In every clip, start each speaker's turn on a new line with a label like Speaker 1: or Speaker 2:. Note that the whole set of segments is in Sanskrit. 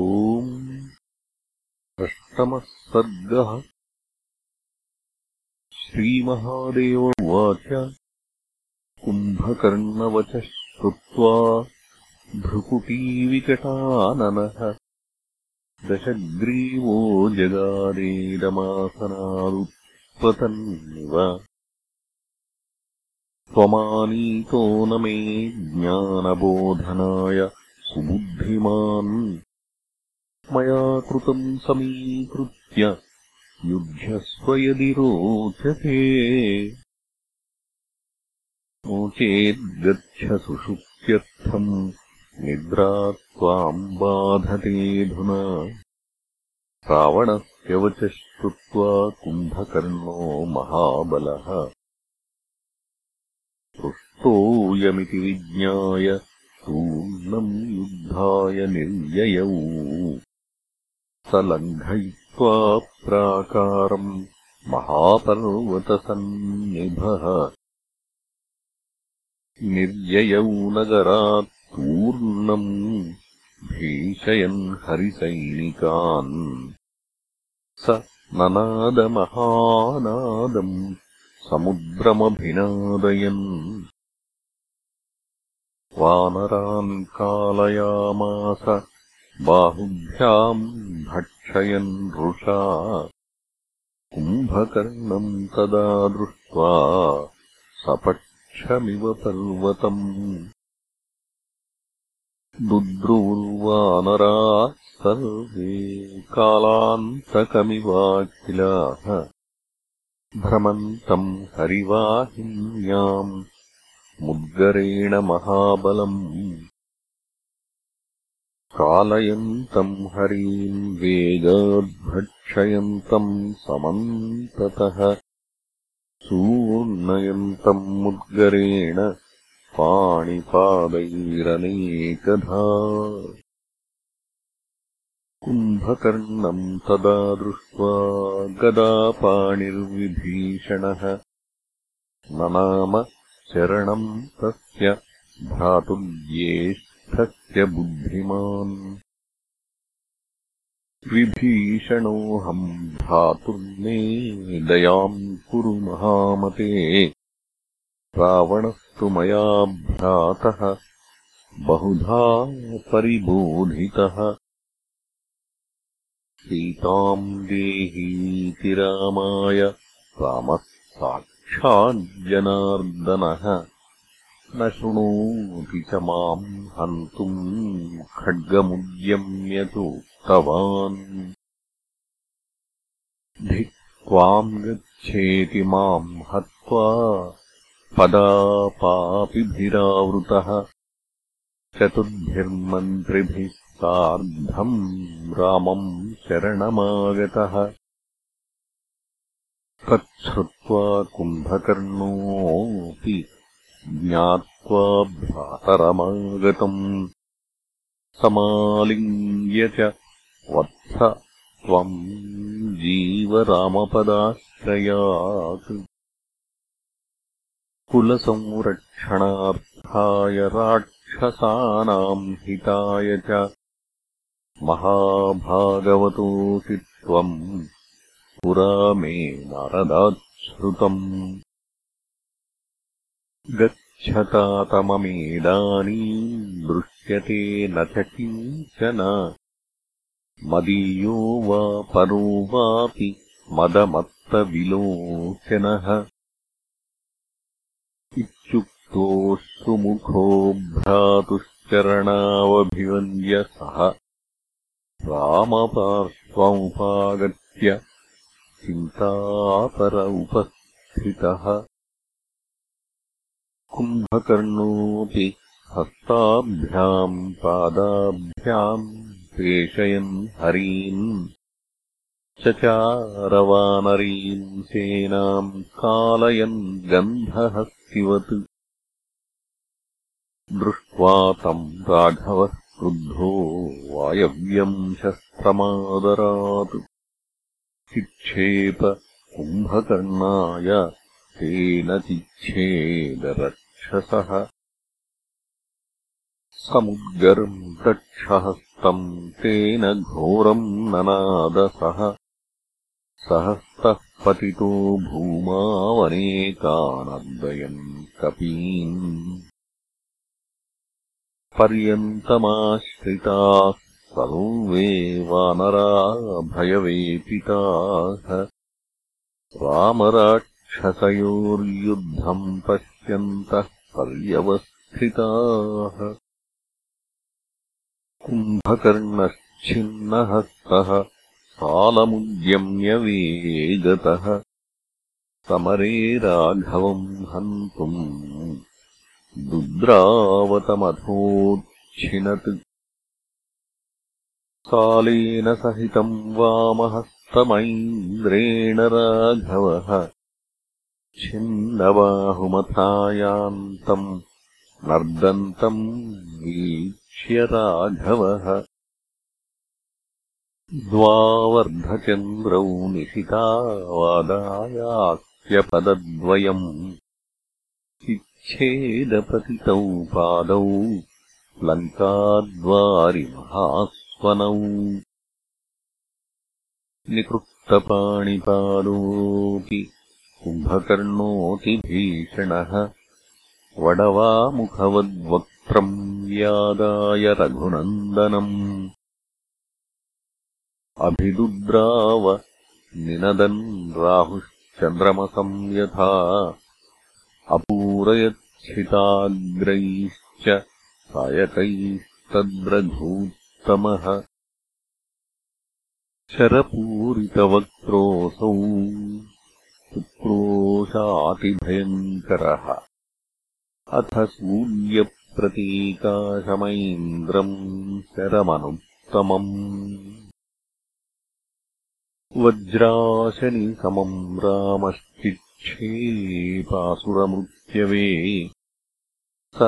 Speaker 1: ॐ अष्टमः सर्गः श्रीमहादेव उवाच कुम्भकर्णवचः श्रुत्वा भ्रुकुटीविकटाननः दशग्रीवो जगादेरमासनादुत्पतन्निव त्वमानीतो न मे ज्ञानबोधनाय सुबुद्धिमान् मया कृतम् समीकृत्य युध्यस्व यदि रोचते। नो चेद्गच्छ सुषुप्त्यर्थम् निद्रा त्वाम् बाधतेऽधुना रावणस्य वच श्रुत्वा कुम्भकर्णो महाबलः। पृष्टोऽयमिति विज्ञाय पूर्णम् युद्धाय निर्ययौ स लङ्घयित्वा प्राकारम् महापर्वतसन्निभः। निर्ययौ नगरात् पूर्णम् भीषयन् हरिसैनिकान्। स ननादमहानादम् समुद्रमभिनादयन्। वानरान् कालयामास बाहुभ्याम् भक्षयन् रुषा। कुम्भकर्णम् तदा दृष्ट्वा सपक्षमिव पर्वतम्। दुद्रुवुर्वानराः सर्वे कालान्तकमिवाखिलाः। भ्रमन्तम् हरिवाहिन्याम् मुद्गरेण महाबलम् कालयन्तम् हरीम् वेगाद्भक्षयन्तम् समन्ततः सूर्णयन्तम् मुद्गरेण पाणिपादैरनेकधा कुम्भकर्णम् तदा दृष्ट्वा गदापाणिर्विभीषणः ननाम शरणम् तस्य भ्रातुर्ज्येष्ठस्य बुद्धिमान् विभीषणोऽहम् भ्रातुर्मे दयाम् कुरु महामते। रावणस्तु मया भ्रातः बहुधा परिबोधितः। सीताम् देहीति रामाय रामः साक्षाज्जनार्दनः न शृणोति च माम् हन्तुम् खड्गमुद्यम्यतोक्तवान् धिक्त्वाम् गच्छेति माम् हत्वा पदापापिभिरावृतः। चतुर्भिर्मन्त्रिभिः सार्धम् रामम् शरणमागतः। तच्छ्रुत्वा कुम्भकर्णोऽपि ज्ञात्वा भ्रातरमागतम् समालिङ्ग्य च वत्स त्वम् जीवरामपदाश्रयात्। कुलसंरक्षणार्थाय राक्षसानाम् हिताय च महाभागवतोऽसि त्वम् पुरा मे नारदाच्छ्रुतम् गच्छतातममेदानीम् दृश्यते न च किञ्चन। मदीयो वा परो वापि मदमत्तविलोचनः। इत्युक्तोऽश्रुमुखो भ्रातुश्चरणावभिवन्द्य सः। रामपार्श्वमुपागत्य चिन्तापर उपस्थितः कुम्भकर्णोऽपि हस्ताभ्याम् पादाभ्याम् प्रेषयन् हरीन् चचारवानरीम् सेनाम् कालयन् गन्धहस्तिवत्। दृष्ट्वा तम् राघवः क्रुद्धो वायव्यम् शस्त्रमादरात्। चिक्षेप कुम्भकर्णाय तेन चिच्छेदरक्षसः समुद्गरम् दक्षहस्तम् तम् तेन घोरम् ननादसः। सहस्तः पतितो भूमावनेकानर्दयन् कपीन्। पर्यन्तमाश्रिताः सर्वे वानरा भयवेपिताः रामराक्षसयोर्युद्धम् पश्यन्तः पर्यवस्थिताः कुम्भकर्णश्छिन्नहस्तः सालमुद्यम्यवेगतः। समरे राघवम् हन्तुम् दुद्रावतमथोच्छिनत् सालेन सहितम् वामहस्तमैन्द्रेण राघवः छिन्नबाहुमथायान्तम् नर्दन्तम् वीक्ष्य राघवः द्वावर्धचन्द्रौ निशितावादायास्यपदद्वयम् इच्छेदपतितौ पादौ लङ्काद्वारिमहास्वनौ। निकृष्टपाणिपादोऽपि कुम्भकर्णोऽतिभीषणः वडवामुखवद्वक्त्रम् व्यादाय रघुनन्दनम्। अभिदुद्राव निनदन् राहुश्चन्द्रमसम् यथा। अपूरयच्छिताग्रैश्च सायकैस्तद्रघूत्तमः। शरपूरितवक्त्रोऽसौ पुत्रोषातिभयङ्करः अथ सूर्यप्रतीकाशमैन्द्रम् शरमनुत्तमम्। वज्राशनिसमम् रामश्चिक्षेपासुरमृत्यवे स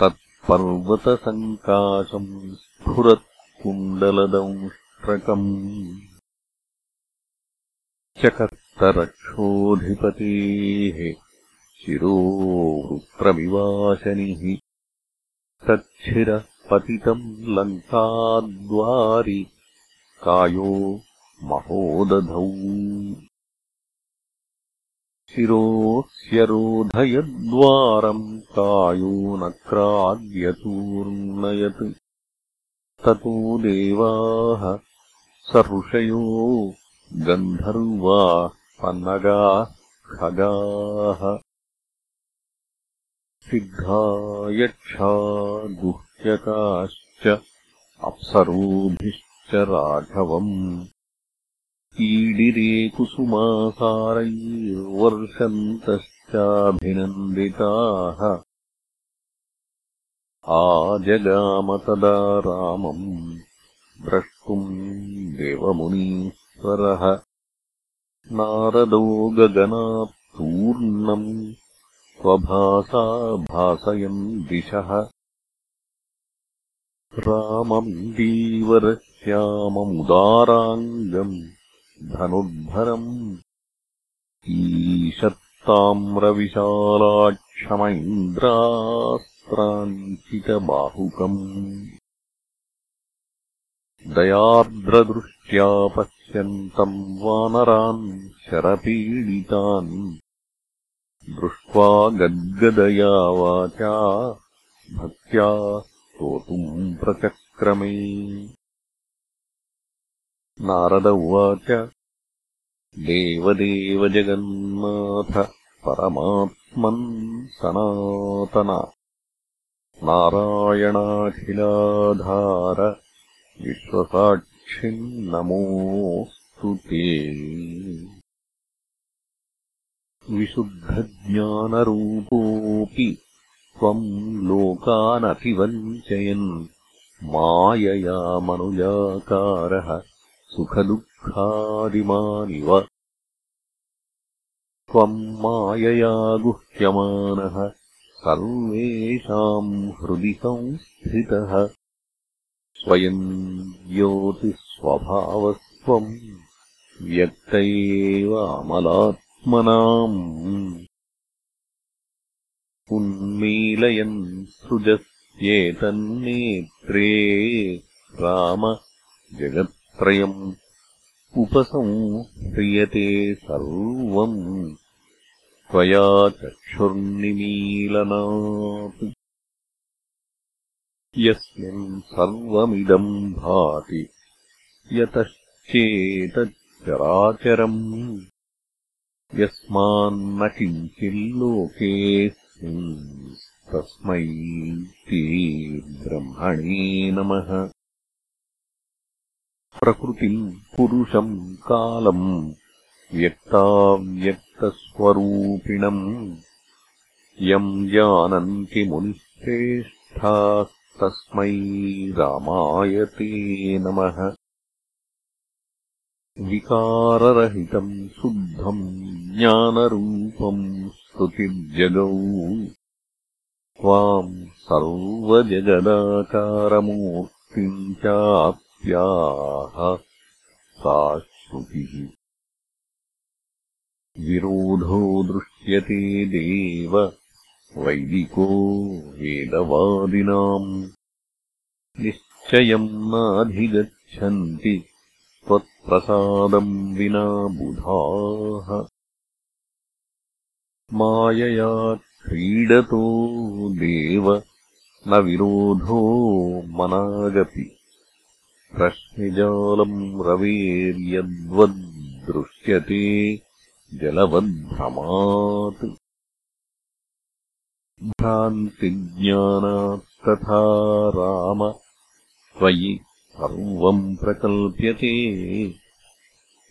Speaker 1: तत्पर्वतसङ्काशम् स्फुरत्कुण्डलदंष्ट्रकम् चकर्तरक्षोऽधिपतेः शिरोवृत्रविवाशनिः तच्छिरः पतितम् लङ्काद्वारि कायो महोदधौ। शिरोऽस्यरोधयद्वारम् कायो नक्राद्यतूर्णयत् ततो देवाः स ऋषयो गन्धर्वाः पन्नगाः खगाः सिद्धा यक्षा गुह्यकाश्च अप्सरोभिश्च राघवम् ईडिरे कुसुमासारैर्वर्षन्तश्चाभिनन्दिताः आजगाम तदा रामम् द्रष्टुम् देवमुनीश्वरः नारदो गगनात्तूर्णम् स्वभासा भासयन् दिशः। राममीवरश्याममुदाराङ्गम् धनुर्धरम् ईषत्ताम्रविशालाक्षमैन्द्रास्त्राञ्चितबाहुकम् दयार्द्रदृष्ट्या पश्यन्तम् वानरान् शरपीडितान्। दृष्ट्वा गद्गदया वाचा भक्त्या स्तोतुम् प्रचक्रमे। नारद उवाच देवदेव जगन्नाथ परमात्मन् सनातन। नारायणाखिलाधार विश्वसाक्षिन्नमोऽस्तु ते। विशुद्धज्ञानरूपोऽपि त्वम् लोकानतिवञ्चयन् मायया मनुजाकारः सुखदुःखादिमानिव। त्वम् मायया गुह्यमानः सर्वेषाम् हृदि संस्थितः स्वयम् ज्योतिस्वभावस्त्वम् व्यक्त एव अमलात्मनाम् उन्मीलयन् सृजस्येतन्नेत्रे राम जगत्त्रयम् उपसंह्रियते सर्वम् त्वया चक्षुर्निमीलनात् यस्मिन् सर्वमिदम् भाति यतश्चेतच्चराचरम् यस्मान्न किञ्चिल्लोकेऽस्मिंस्तस्मै ते ब्रह्मणे नमः। प्रकृतिम् पुरुषम् कालम् व्यक्ताव्यक्तस्वरूपिणम्। यम् जानन्ति मुनिश्रेष्ठास्तस्मै रामाय ते नमः। विकाररहितम् शुद्धम् ज्ञानरूपम् स्तुतिर्जगौ। त्वाम् सर्वजगदाकारमूर्तिम् चाप्याः सा श्रुतिः विरोधो दृश्यते देव वैदिको वेदवादिनाम् निश्चयम् नाधिगच्छन्ति त्वत्प्रसादम् विना बुधाः। मायया क्रीडतो देव न विरोधो मनागपि रश्मिजालम् रवेर्यद्वद्दृश्यते जलवद्भ्रमात् भ्रान्तिज्ञानात्तथा राम। त्वयि सर्वम् प्रकल्प्यते।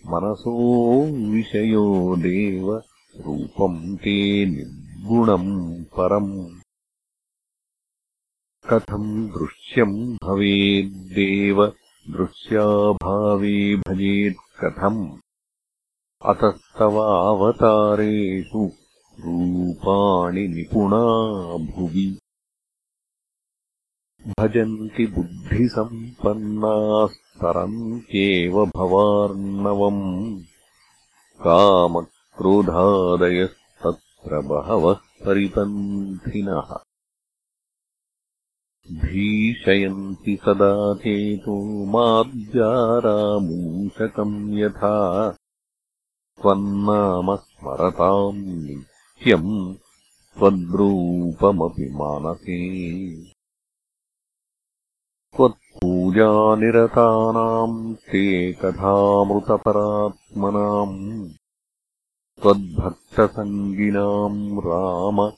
Speaker 1: मनसो विषयो देव रूपम् ते निर्गुणम् परम्। कथम् दृश्यम् भवेद्देव दृश्याभावे भजेत्कथम् अतस्तवावतारेषु रूपाणि निपुणा भुवि। भजन्ति बुद्धिसम्पन्नास्तरन्त्येव भवार्णवम्। कामक्रोधादयस्तत्र बहवः परिपन्थिनः। भीषयन्ति सदा चेतो मार्जारामूषकम् यथा। त्वन्नाम स्मरताम् नित्यम् त्वद्रूपमपि मानसे। त्वत्पूजानिरतानाम् ते कथामृतपरात्मनाम्। त्वद्भक्तसङ्गिनाम् राम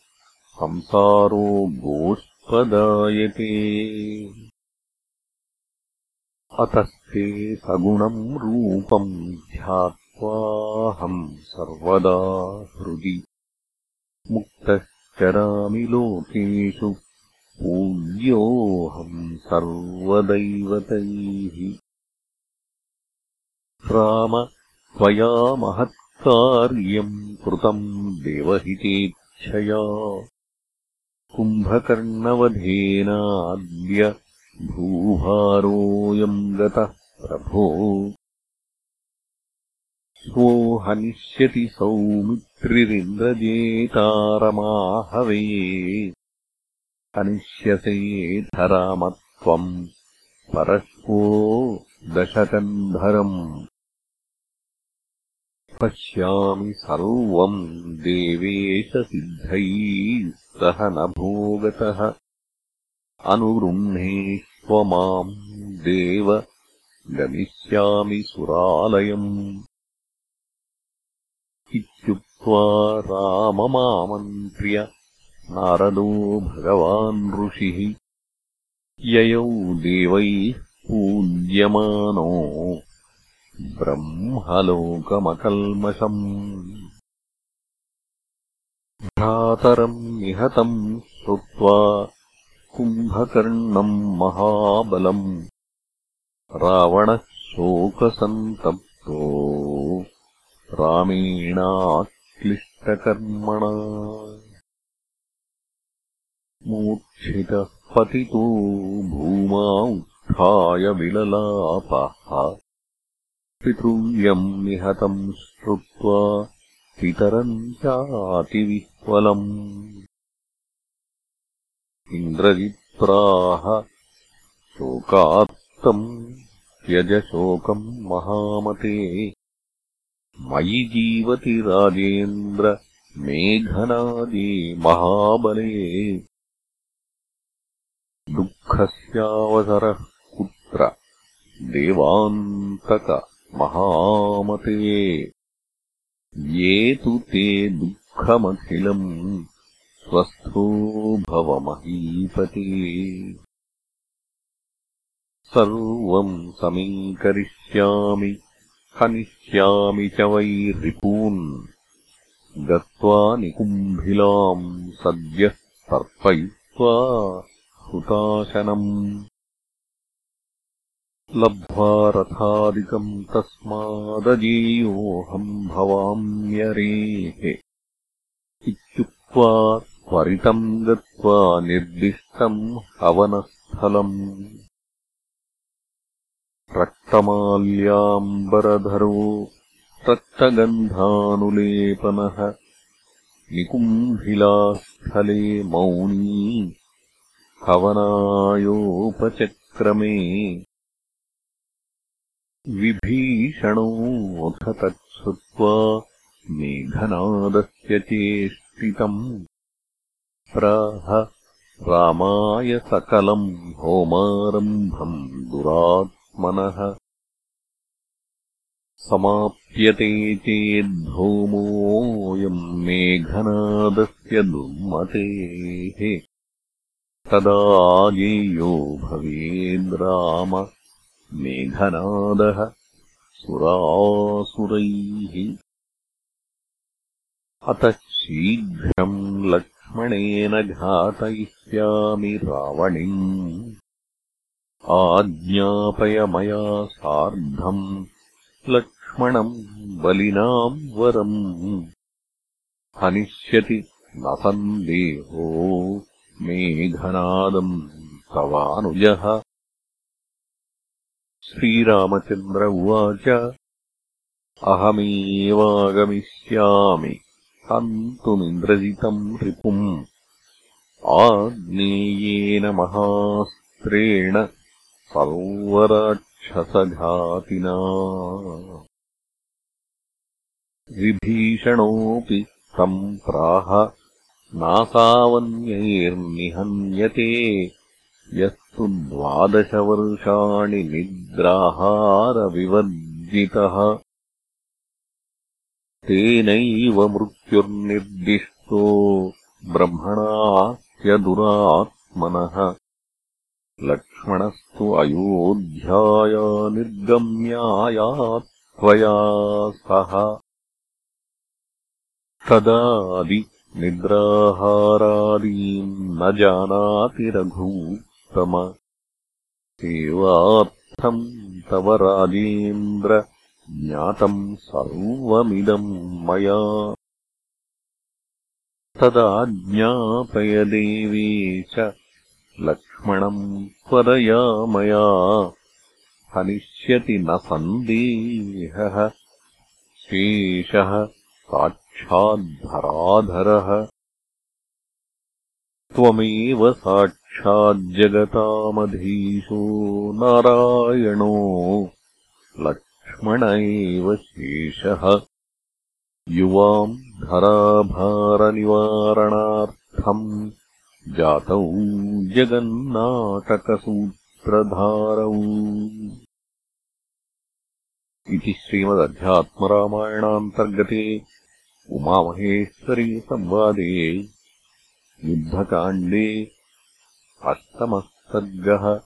Speaker 1: संसारो गोष्पदायते अतस्ते सगुणम् रूपम् ध्यात्वाहम् सर्वदा हृदि मुक्तश्चरामि लोकेषु पूज्योऽहम् सर्वदैवतैः। राम त्वया महत्कार्यम् कृतम् देवहितेच्छया। कुम्भकर्णवधेनाद्य भूभारोऽयम् गतः प्रभो स्वो हनिष्यति सौमित्रिरिन्द्रजेतारमाहवे। अनिष्यसेऽथ राम त्वम् परश्वो दशकन्धरम् पश्यामि सर्वम् देवेशसिद्धैः सह न भोगतः। अनुगृह्णेष्व माम् देव गमिष्यामि सुरालयम् इत्युक्त्वा राममामन्त्र्य नारदो भगवान् ऋषिः ययौ देवैः पूज्यमानो ब्रह्मलोकमकल्मषम्। भ्रातरम् निहतम् श्रुत्वा कुम्भकर्णम् महाबलम्। रावणः शोकसन्तप्तो रामेणाक्लिष्टकर्मणा। मूर्च्छितः पतितो भूमा उत्थाय विललापः। पितृव्यम् निहतम् श्रुत्वा पितरम् चातिविह्वलम्। इन्द्रजित्राः शोकात्तप्तरामेण उक्तम् यजशोकम् महामते मयि जीवति राजेन्द्र मेघनादे महाबले। दुःखस्यावसरः कुत्र देवान्तक महामते। ये तु ते दुःखमखिलम् स्वस्थो भवमहीपते सर्वम् समीकरिष्यामि हनिष्यामि च वै रिपून्। गत्वा निकुम्भिलाम् सद्यः तर्पयित्वा हुताशनम्। लब्ध्वा रथादिकम् तस्मादजेयोऽहम् भवाम्यरेः। इत्युक्त्वा त्वरितम् गत्वा निर्दिष्टम् हवनस्थलम् रक्तमाल्याम्बरधरो रक्तगन्धानुलेपनः निकुम्भिलास्थले मौनी हवनायोपचक्रमे विभीषणोऽथ तच्छ्रुत्वा मेघनादस्य चेष्टितम् प्राह रामाय सकलम् होमारम्भम् दुरात्मनः समाप्यते चेद्धौमोऽयम् मेघनादस्य दुर्मतेः। तदा आजेयो भवेद्राम मेघनादः सुरासुरैः। अतः शीघ्रम् लक्ष्मणेन घातयिष्यामि रावणिम् आज्ञापय मया सार्धम् लक्ष्मणम् बलिनाम् वरम्। हनिष्यति न सन्देहो मेघनादम् तवानुजः। श्रीरामचन्द्र उवाच अहमेवागमिष्यामि हन्तुमिन्द्रजितम् रिपुम्। आग्नेयेन महास्त्रेण सर्वराक्षसघातिना विभीषणोऽपि तम् प्राह नासावन्यैर्निहन्यते। यस्तु द्वादशवर्षाणि निद्राहारविवर्जितः। तेनैव मृत्युर्निर्दिष्टो ब्रह्मणाह्यदुरात्मनः लक्ष्मणस्तु अयोध्याया निर्गम्यायात् त्वया सह। तदादि निद्राहारादीम् न जानाति रघूत्तम। सेवार्थम् तव राजेन्द्र ज्ञातम् सर्वमिदम् मया। तदाज्ञापय देवेश लक्ष्मणम् त्वरया मया हनिष्यति न सन्देहः। शेषः साक्षाद्धराधरः। त्वमेव साक्षाज्जगतामधीशो नारायणो। लक्ष्मण एव शेषः। युवाम् धराभारनिवारणार्थम् जातौ जगन्नाटकसूत्रधारौ। इति श्रीमदध्यात्मरामायणान्तर्गते उमामहेश्वरी संवादे युद्धकाण्डे अष्टमः सर्गः